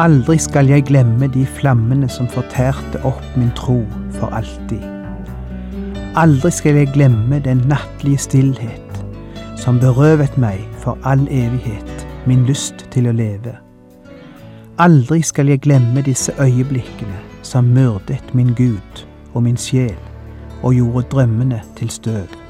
Aldri skal jeg glemme de flammene som fortærte opp min tro for alltid. Aldri skal jeg glemme den nattlige stillhet som berøvet meg for all evighet min lyst til å leve. Aldri skal jeg glemme disse øyeblikkene som myrdet min Gud og min sjel og gjorde drømmene til støv.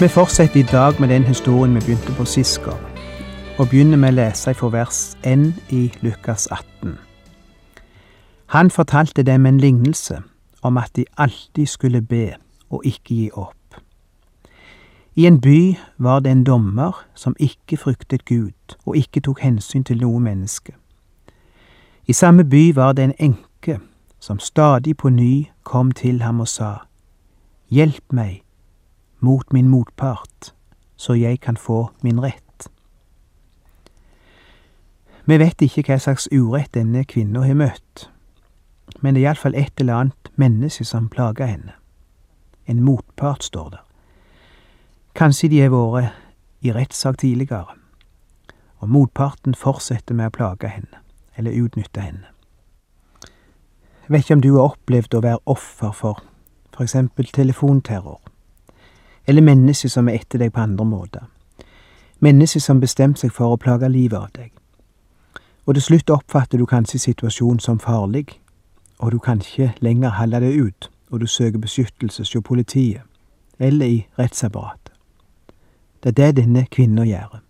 Vi fortsetter i dag med den historien vi begynte på sist gang, og begynner med å lese fra vers 1 i Lukas 18. Han fortalte dem en lignelse om at de alltid skulle be og ikke gi opp. I en by var det en dommer som ikke fryktet Gud og ikke tok hensyn til noe menneske. I samme by var det en enke som stadig på ny kom til ham og sa, Hjelp meg mot min motpart, så jeg kan få min rett. Vi vet ikke hva slags urett denne kvinna har møtt, men det er iallfall et eller annet menneske som plager henne. En motpart, står der. Kanskje de har vært i rettssak tidligere, og motparten fortsetter med å plage henne, eller utnytte henne. Jeg vet ikke om du har opplevd å være offer for eksempel telefonterror eller mennesker som er etter deg på andre måter. Mennesker som bestemte seg for å plage livet av deg. Og til slutt oppfatter du kanskje situasjonen som farlig, og du kan ikke lenger holde det ut, og du søker beskyttelse hos politiet, eller i rettsapparatet. Det er det denne kvinna gjør.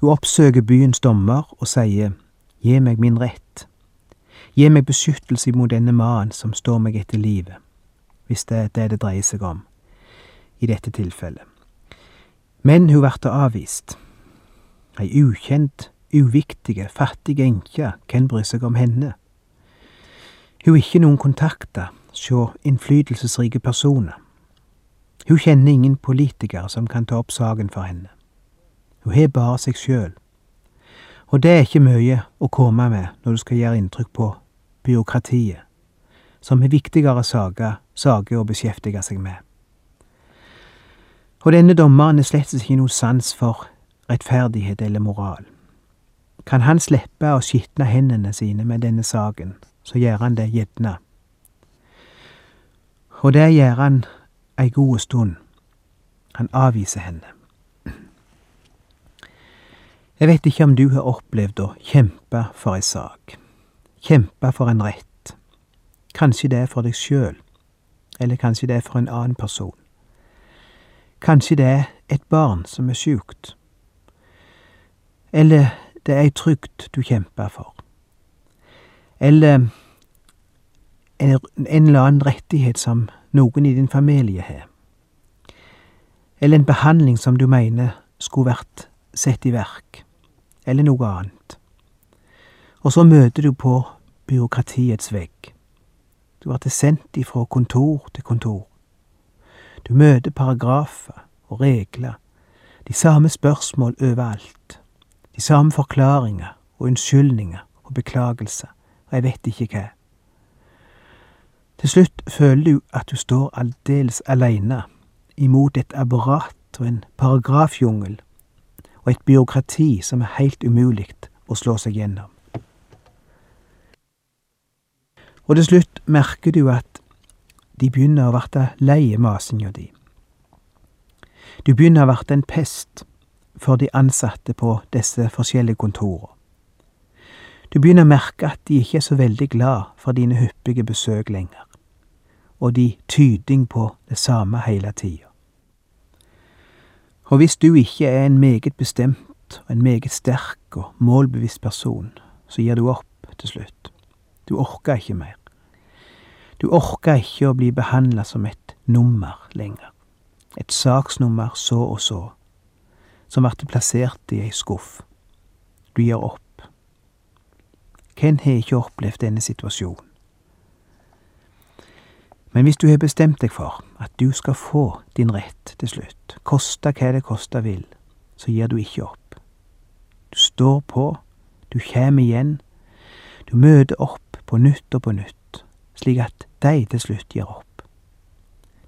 Hun oppsøker byens dommer og sier, Gi meg min rett. Gi meg beskyttelse mot denne mannen som står meg etter livet, hvis det er det det dreier seg om i dette tilfellet. Men hun ble avvist. Ei ukjent, uviktige, fattig enke, hvem bryr seg om henne? Hun har ikke noen kontakter sjå innflytelsesrike personer. Hun kjenner ingen politikere som kan ta opp saken for henne. Hun har bare seg sjøl. Og det er ikke mye å komme med når du skal gjøre inntrykk på byråkratiet, som har viktigere saker å beskjeftige seg med. Og denne dommeren er slett ikke noe sans for rettferdighet eller moral. Kan han slippe å skitne hendene sine med denne saken, så gjør han det gjerne. Og det gjør han ei god stund. Han avviser henne. Jeg vet ikke om du har opplevd å kjempe for ei sak, kjempe for en rett. Kanskje det er for deg sjøl, eller kanskje det er for en annen person. Kanskje det er et barn som er sjukt. Eller det er ei trygd du kjemper for. Eller en, eller annen rettighet som noen i din familie har. Eller en behandling som du mener skulle vært satt i verk. Eller noe annet. Og så møter du på byråkratiets vegg. Du blir sendt ifra kontor til kontor. Du møter paragrafer og regler, de samme spørsmål overalt, de samme forklaringer og unnskyldninger og beklagelser, og jeg vet ikke hva. Til slutt føler du at du står aldeles aleine imot et apparat og en paragrafjungel og et byråkrati som er heilt umulig å slå seg gjennom. Og til slutt merker du at de begynner å verte lei masinga di. Du begynner å verte en pest for de ansatte på disse forskjellige kontorene. Du begynner å merke at de ikke er så veldig glad for dine hyppige besøk lenger, og de tyding på det samme hele tida. Og hvis du ikke er en meget bestemt og en meget sterk og målbevisst person, så gir du opp til slutt. Du orker ikke mer. Du orker ikke å bli behandla som et nummer lenger. Et saksnummer så og så, som ble plassert i ei skuff. Du gir opp. Hvem har ikke opplevd denne situasjonen? Men hvis du har bestemt deg for at du skal få din rett til slutt, koste hva det koste vil, så gir du ikke opp. Du står på, du kjem igjen, du møter opp på nytt og på nytt, slik at de til slutt gir opp.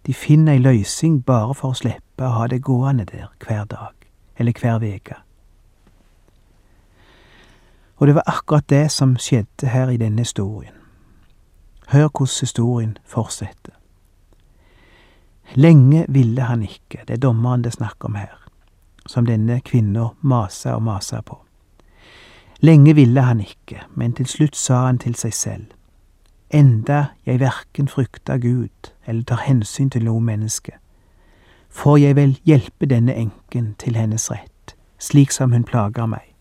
De finner ei løysing bare for å slippe å ha det gående der hver dag, eller hver veke. Og det var akkurat det som skjedde her i denne historien. Hør hvordan historien fortsetter. Lenge ville han ikke, det er dommeren det er om her, som denne kvinna masa og masa på. Lenge ville han ikke, men til slutt sa han til seg selv, enda jeg verken frykter Gud eller tar hensyn til noe menneske, får jeg vel hjelpe denne enken til hennes rett, slik som hun plager meg.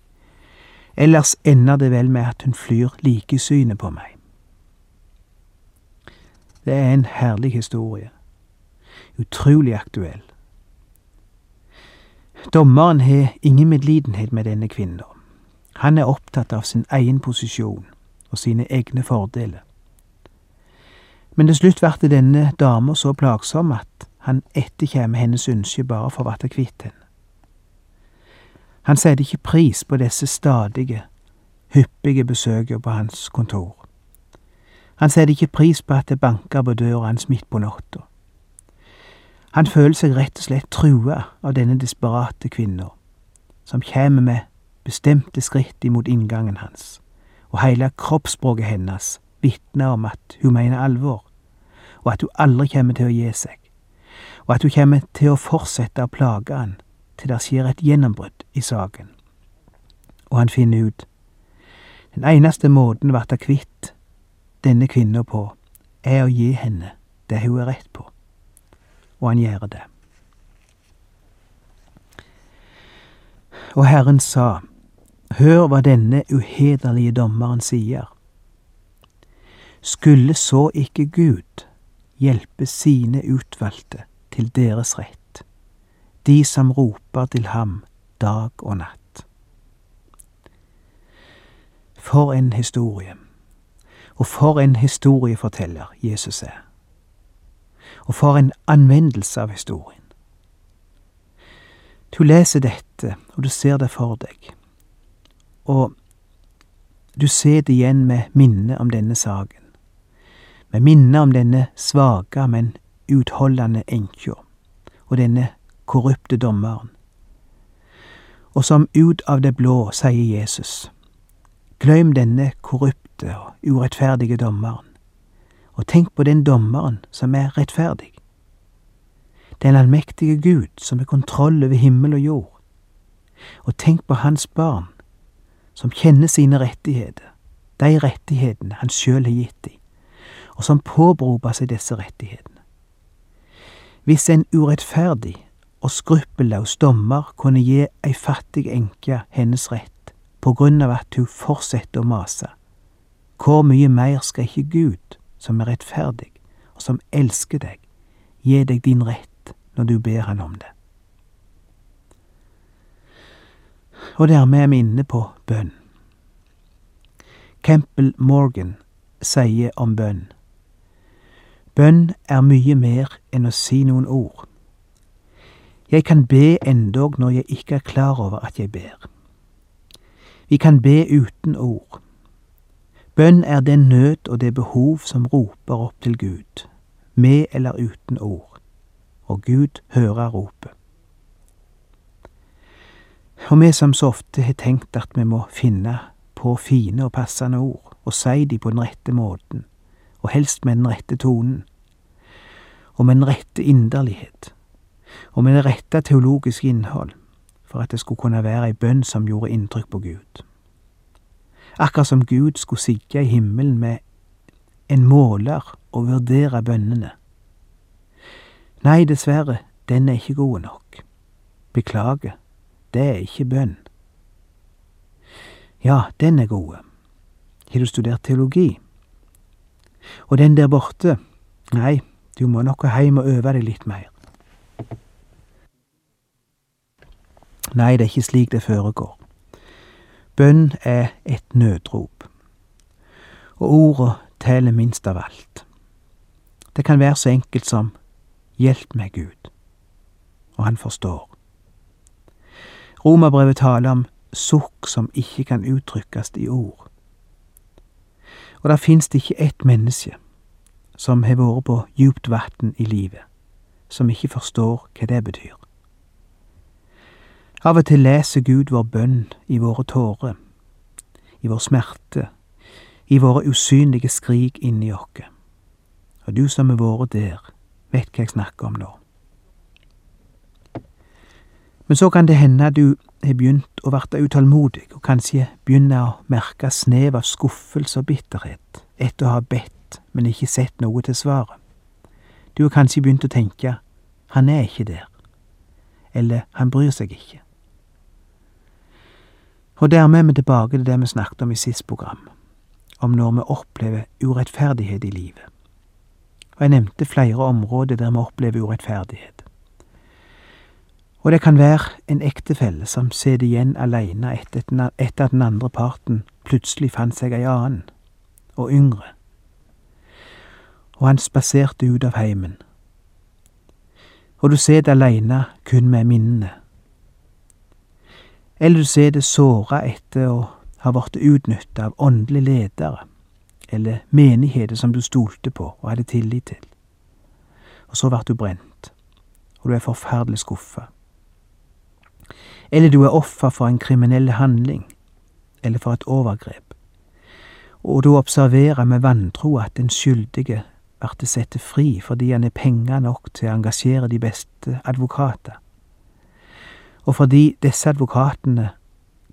Ellers ender det vel med at hun flyr likesynet på meg. Det er en herlig historie. Utrolig aktuell. Dommeren har ingen medlidenhet med denne kvinnen. Han er opptatt av sin egen posisjon og sine egne fordeler. Men til slutt ble denne dama så plagsom at han etterkjem hennes ønske bare for å bli kvitt henne. Han setter ikke pris på disse stadige, hyppige besøkene på hans kontor. Han setter ikke pris på at det banker på døra hans midt på natta. Han føler seg rett og slett trua av denne desperate kvinna, som kommer med bestemte skritt imot inngangen hans, og hele kroppsspråket hennes vitner om at hun mener alvor, og at hun aldri kommer til å gi seg, og at hun kommer til å fortsette å plage han til det skjer et gjennombrudd i saken. Og han finner ut den eneste måten å bli kvitt denne kvinna på, er å gi henne det hun er rett på, og han gjør det. Og Herren sa, Hør hva denne uhederlige dommeren sier. Skulle så ikke Gud hjelpe sine utvalgte til deres rett, de som roper til ham dag og natt? For en historie. Og for en historieforteller Jesus er. Og for en anvendelse av historien. Du leser dette, og du ser det for deg, og du ser det igjen med minnet om denne saken, med minner om denne svake, men utholdende enkja, og denne korrupte dommeren. Og som ut av det blå sier Jesus, glem denne korrupte og urettferdige dommeren, og tenk på den dommeren som er rettferdig. Den allmektige Gud som har kontroll over himmel og jord, og tenk på hans barn som kjenner sine rettigheter, de rettighetene han sjøl har gitt dem, og som påberoper seg disse rettighetene. Hvis en urettferdig og skruppelløs dommer kunne gi ei fattig enke hennes rett på grunn av at hun fortsetter å mase, hvor mye mer skal ikke Gud, som er rettferdig og som elsker deg, gi deg din rett når du ber han om det? Og dermed er vi inne på bønn. Campbell Morgan sier om bønn. Bønn er mye mer enn å si noen ord. Jeg kan be endog når jeg ikke er klar over at jeg ber. Vi kan be uten ord. Bønn er den nød og det behov som roper opp til Gud, med eller uten ord, og Gud hører ropet. Og vi som så ofte har tenkt at vi må finne på fine og passende ord, og si de på den rette måten, og helst med den rette tonen, og med den rette inderlighet, og med det rette teologiske innhold, for at det skulle kunne være ei bønn som gjorde inntrykk på Gud. Akkurat som Gud skulle sigge i himmelen med en måler og vurdere bønnene. Nei, dessverre, den er ikke god nok. Beklager, det er ikke bønn. Ja, den er gode. Har du studert teologi? Og den der borte, nei, du må nok heim og øve deg litt mer. Nei, det er ikke slik det foregår. Bønn er et nødrop, og ordet teller minst av alt. Det kan være så enkelt som Hjelp meg, Gud, og han forstår. Romerbrevet taler om sukk som ikke kan uttrykkes i ord. Og der finnes det ikke ett menneske som har vært på djupt vann i livet, som ikke forstår hva det betyr. Av og til leser Gud vår bønn i våre tårer, i vår smerte, i våre usynlige skrik inni oss. Og du som har vært der, vet hva jeg snakker om nå. Men så kan det hende du har begynt å verte utålmodig, og kanskje begynne å merke snev av skuffelse og bitterhet etter å ha bedt, men ikke sett noe til svaret. Du har kanskje begynt å tenke han er ikke der, eller han bryr seg ikke. Og dermed er vi tilbake til det vi snakket om i sist program, om når vi opplever urettferdighet i livet. Og jeg nevnte flere områder der vi opplever urettferdighet. Og det kan være en ektefelle som sitter igjen alene etter at den andre parten plutselig fant seg ei annen, og yngre. Og han spaserte ut av heimen. Og du sitter alene kun med minnene. Eller du sitter såra etter å ha blitt utnytta av åndelige ledere, eller menigheter som du stolte på og hadde tillit til. Og så ble du brent, og du er forferdelig skuffa eller du er offer for en kriminell handling, eller for et overgrep, og du observerer med vantro at den skyldige blir satt fri fordi han har penger nok til å engasjere de beste advokater, og fordi disse advokatene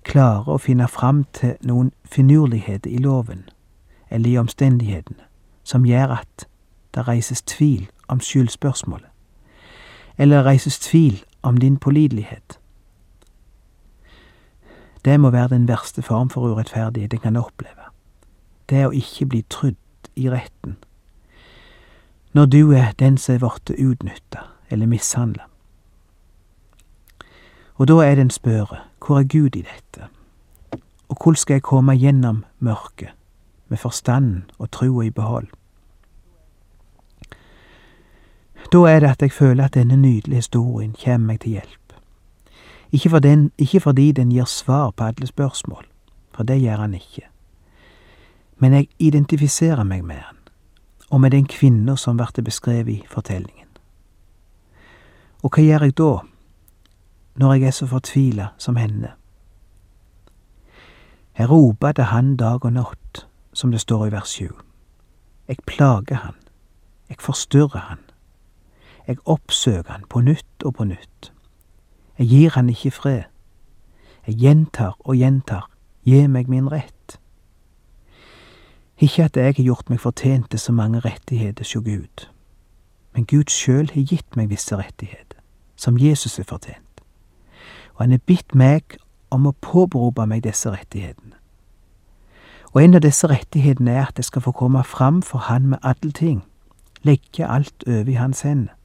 klarer å finne fram til noen finurligheter i loven, eller i omstendighetene, som gjør at det reises tvil om skyldspørsmålet, eller reises tvil om din pålitelighet. Det må være den verste form for urettferdighet en kan oppleve. Det å ikke bli trudd i retten. Når du er den som er blitt utnytta eller mishandla. Og da er det en spørre, hvor er Gud i dette? Og hvordan skal jeg komme gjennom mørket, med forstanden og trua i behold? Da er det at jeg føler at denne nydelige historien kommer meg til hjelp. Ikke, for den, ikke fordi den gir svar på alle spørsmål, for det gjør han ikke. Men jeg identifiserer meg med han, og med den kvinna som blir beskrevet i fortellingen. Og hva gjør jeg da, når jeg er så fortvila som henne? Jeg roper til han dag og natt, som det står i vers sju. Jeg plager han, jeg forstyrrer han, jeg oppsøker han på nytt og på nytt. Jeg gir han ikke fred. Jeg gjentar og gjentar, gi meg min rett. Ikke at jeg har gjort meg fortjent til så mange rettigheter sjå Gud, men Gud sjøl har gitt meg visse rettigheter, som Jesus har fortjent, og han har bitt meg om å påberope meg disse rettighetene. Og en av disse rettighetene er at jeg skal få komme fram for Han med alle ting, legge alt over i Hans hender,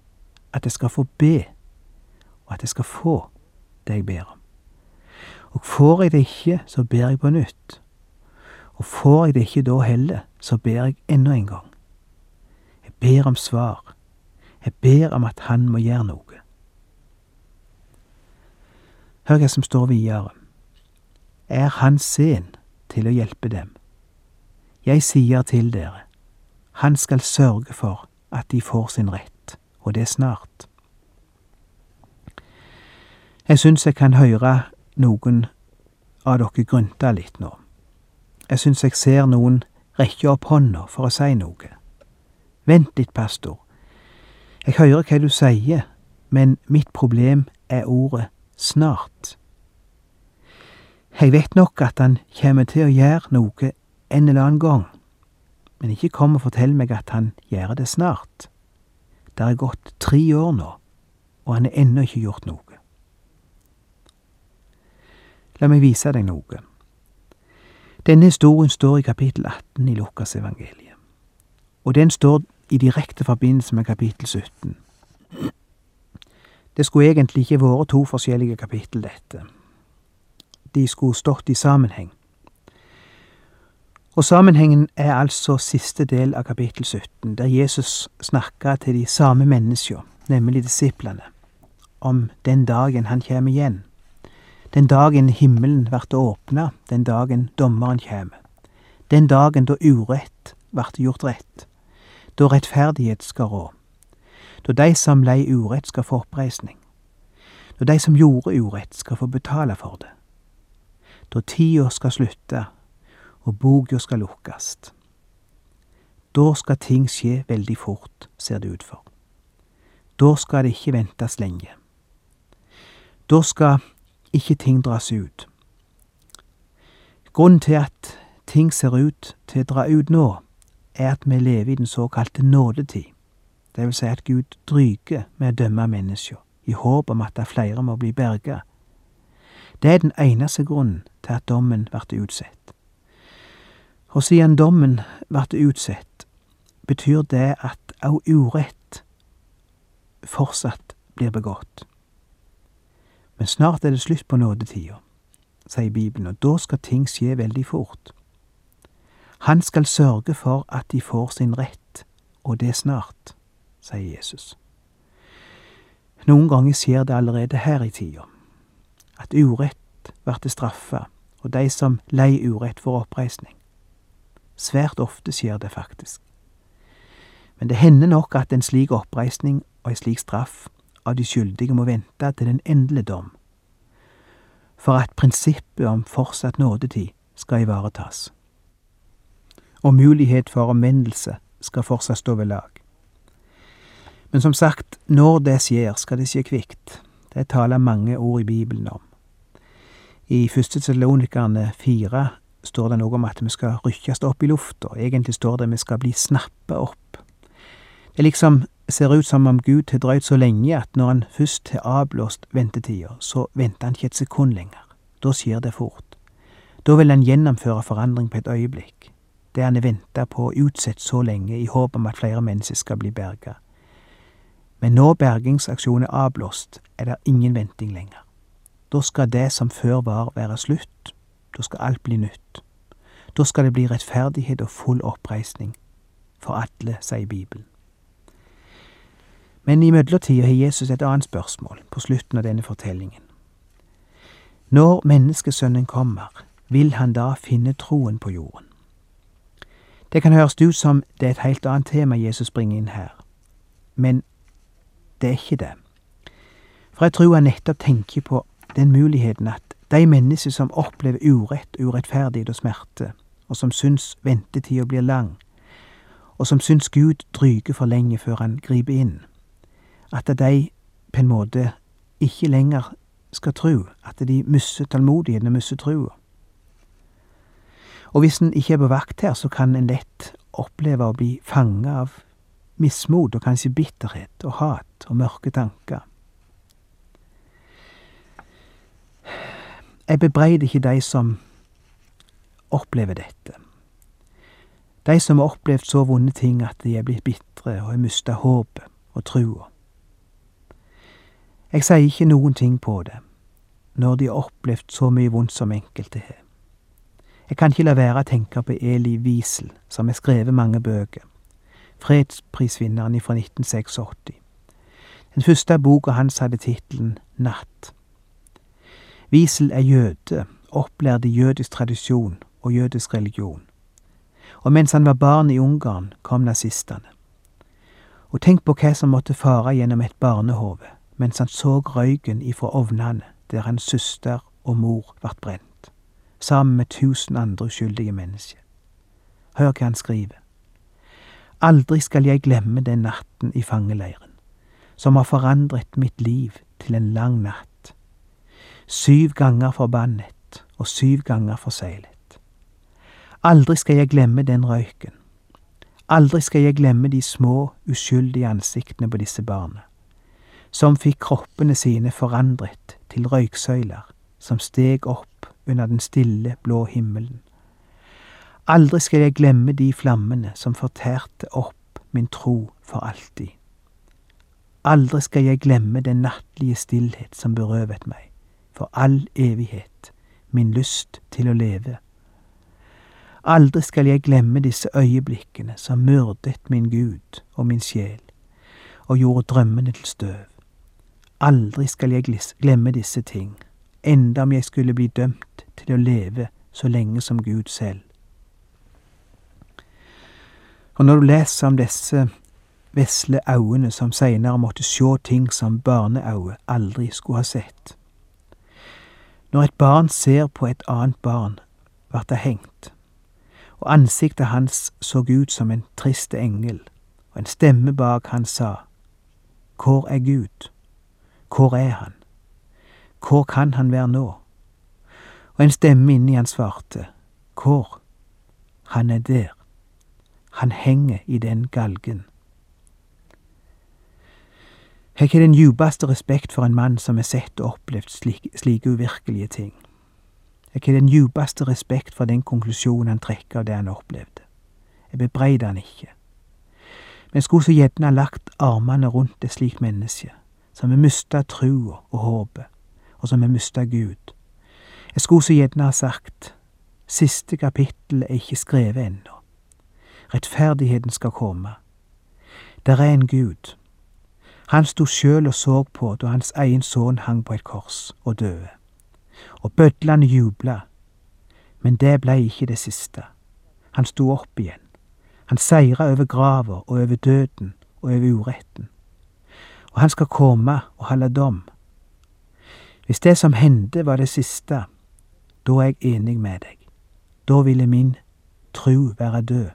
at jeg skal få be og at jeg skal få det jeg ber om. Og får jeg det ikke, så ber jeg på nytt. Og får jeg det ikke da heller, så ber jeg enda en gang. Jeg ber om svar. Jeg ber om at han må gjøre noe. Hør hva som står videre. Er han sen til å hjelpe dem? Jeg sier til dere, han skal sørge for at de får sin rett, og det snart. Jeg syns jeg kan høre noen av dere grynte litt nå. Jeg syns jeg ser noen rekke opp hånda for å si noe. Vent litt, pastor. Jeg hører hva du sier, men mitt problem er ordet snart. Jeg vet nok at han kommer til å gjøre noe en eller annen gang, men ikke kom og fortell meg at han gjør det snart. Det er gått tre år nå, og han har ennå ikke gjort noe. La meg vise deg noe. Denne historien står i kapittel 18 i Lukas evangeliet, og den står i direkte forbindelse med kapittel 17. Det skulle egentlig ikke vært to forskjellige kapittel, dette. De skulle stått i sammenheng. Og sammenhengen er altså siste del av kapittel 17, der Jesus snakker til de samme menneskene, nemlig disiplene, om den dagen han kommer igjen. Den dagen himmelen vert åpna, den dagen dommeren kjem. Den dagen da urett vert gjort rett. Da rettferdighet skal rå. Da de som lei urett skal få oppreisning. Da de som gjorde urett skal få betale for det. Da tida skal slutte og boka skal lukkast. Da skal ting skje veldig fort, ser det ut for. Da skal det ikke ventes lenge. Da skal ikke ting dras ut. Grunnen til at ting ser ut til å dra ut nå, er at vi lever i den såkalte nådetid. Det vil si at Gud dryger med å dømme mennesker, i håp om at flere må bli berga. Det er den eneste grunnen til at dommen blir utsatt. Og siden dommen blir utsatt, betyr det at òg urett fortsatt blir begått. Men snart er det slutt på nådetida, sier Bibelen, og da skal ting skje veldig fort. Han skal sørge for at de får sin rett, og det snart, sier Jesus. Noen ganger skjer det allerede her i tida, at urett blir straffa, og de som lei urett, får oppreisning. Svært ofte skjer det faktisk. Men det hender nok at en slik oppreisning og en slik straff av de skyldige må vente til den endelige dom, for at prinsippet om fortsatt nådetid skal ivaretas og mulighet for omvendelse skal fortsatt stå ved lag. Men som sagt, når det skjer, skal det skje kvikt. Det taler mange ord i Bibelen om. I første Salonikerne fire står det noe om at vi skal rykkes opp i lufta. Egentlig står det vi skal bli snappa opp. Det er liksom ser ut som om Gud har drøyd så lenge at når han først har avblåst ventetida, så venter han ikke et sekund lenger. Da skjer det fort. Da vil han gjennomføre forandring på et øyeblikk det han har venta på og utsatt så lenge i håp om at flere mennesker skal bli berga. Men når bergingsaksjonen er avblåst, er det ingen venting lenger. Da skal det som før var, være slutt. Da skal alt bli nytt. Da skal det bli rettferdighet og full oppreisning. For alle, sier Bibelen. Men i mellomtida har Jesus et annet spørsmål på slutten av denne fortellingen. Når menneskesønnen kommer, vil han da finne troen på jorden? Det kan høres ut som det er et helt annet tema Jesus bringer inn her, men det er ikke det. For jeg tror han nettopp tenker på den muligheten at de mennesker som opplever urett, urettferdighet og smerte, og som syns ventetida blir lang, og som syns Gud dryger for lenge før han griper inn, at de på en måte ikke lenger skal tro, at de mister tålmodigheten og mister trua. Og hvis en ikke er på vakt her, så kan en lett oppleve å bli fanga av mismot og kanskje bitterhet og hat og mørke tanker. Jeg bebreider ikke de som opplever dette. De som har opplevd så vonde ting at de er blitt bitre og har mista håpet og trua. Jeg sier ikke noen ting på det, når de har opplevd så mye vondt som enkelte har. Jeg kan ikke la være å tenke på Eli Wiesel, som har skrevet mange bøker. Fredsprisvinneren fra 1986. Den første boka hans hadde tittelen Natt. Wiesel er jøde, opplært i jødisk tradisjon og jødisk religion. Og mens han var barn i Ungarn, kom nazistene. Og tenk på hva som måtte fare gjennom et barnehode mens han så røyken ifra ovnene der hans søster og mor ble brent sammen med tusen andre uskyldige mennesker. Hør hva han skriver. Aldri skal jeg glemme den natten i fangeleiren, som har forandret mitt liv til en lang natt. Syv ganger forbannet og syv ganger forseglet. Aldri skal jeg glemme den røyken. Aldri skal jeg glemme de små, uskyldige ansiktene på disse barna, som fikk kroppene sine forandret til røyksøyler som steg opp under den stille, blå himmelen. Aldri skal jeg glemme de flammene som fortærte opp min tro for alltid. Aldri skal jeg glemme den nattlige stillhet som berøvet meg, for all evighet, min lyst til å leve. Aldri skal jeg glemme disse øyeblikkene som myrdet min Gud og min sjel, og gjorde drømmene til støv. Aldri skal jeg glemme disse ting, enda om jeg skulle bli dømt til å leve så lenge som Gud selv. Og når du leser om disse vesle øynene som seinere måtte sjå ting som barneøyne aldri skulle ha sett. Når et barn ser på et annet barn, vart det hengt, og ansiktet hans så ut som en trist engel, og en stemme bak han sa, Hvor er Gud? Hvor er han? Hvor kan han være nå? Og en stemme inni han svarte, Hvor? Han er der. Han henger i den galgen. Jeg har den djupeste respekt for en mann som har sett og opplevd slike, slike uvirkelige ting. Jeg har den djupeste respekt for den konklusjonen han trekker av det han opplevde. Jeg bebreider han ikke. Men skulle så gjerne lagt armene rundt et slikt menneske, som har mista trua og håpet, og som har mista Gud. Jeg skulle så gjerne ha sagt, siste kapittel er ikke skrevet ennå. Rettferdigheten skal komme. Der er en Gud. Han sto sjøl og så på da hans egen sønn hang på et kors og døde. Og bødlene jubla. Men det blei ikke det siste. Han sto opp igjen. Han seira over grava og over døden og over uretten. Og han skal komme og holde dom. Hvis det som hendte var det siste, da er jeg enig med deg. Da ville min tru være død,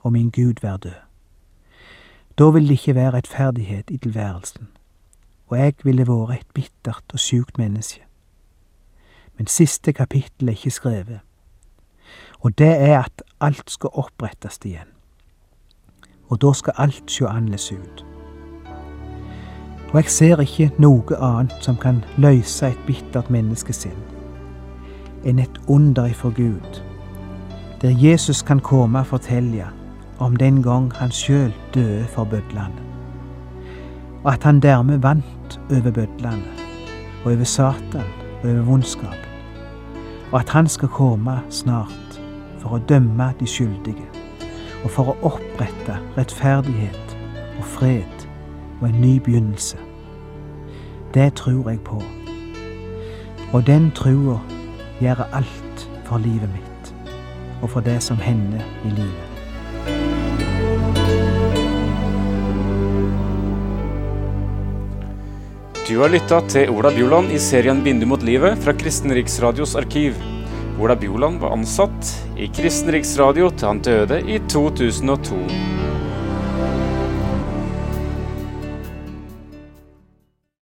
og min Gud være død. Da vil det ikke være rettferdighet i tilværelsen, og jeg ville vært et bittert og sjukt menneske. Men siste kapittel er ikke skrevet, og det er at alt skal opprettes igjen. Og da skal alt sjå annerledes ut. Og jeg ser ikke noe annet som kan løse et bittert menneskesinn enn et under ifra Gud, der Jesus kan komme og fortelle om den gang han sjøl døde for bødlene, og at han dermed vant over bødlene, og over Satan og over vondskapen, og at han skal komme snart for å dømme de skyldige, og for å opprette rettferdighet og fred og en ny begynnelse. Det tror jeg på, og den trua gjør alt for livet mitt, og for det som hender i livet. Du har lytta til Ola Bjoland i serien 'Bindu mot livet' fra Kristen Riksradios arkiv. Ola Bjoland var ansatt i Kristen Riksradio til han døde i 2002.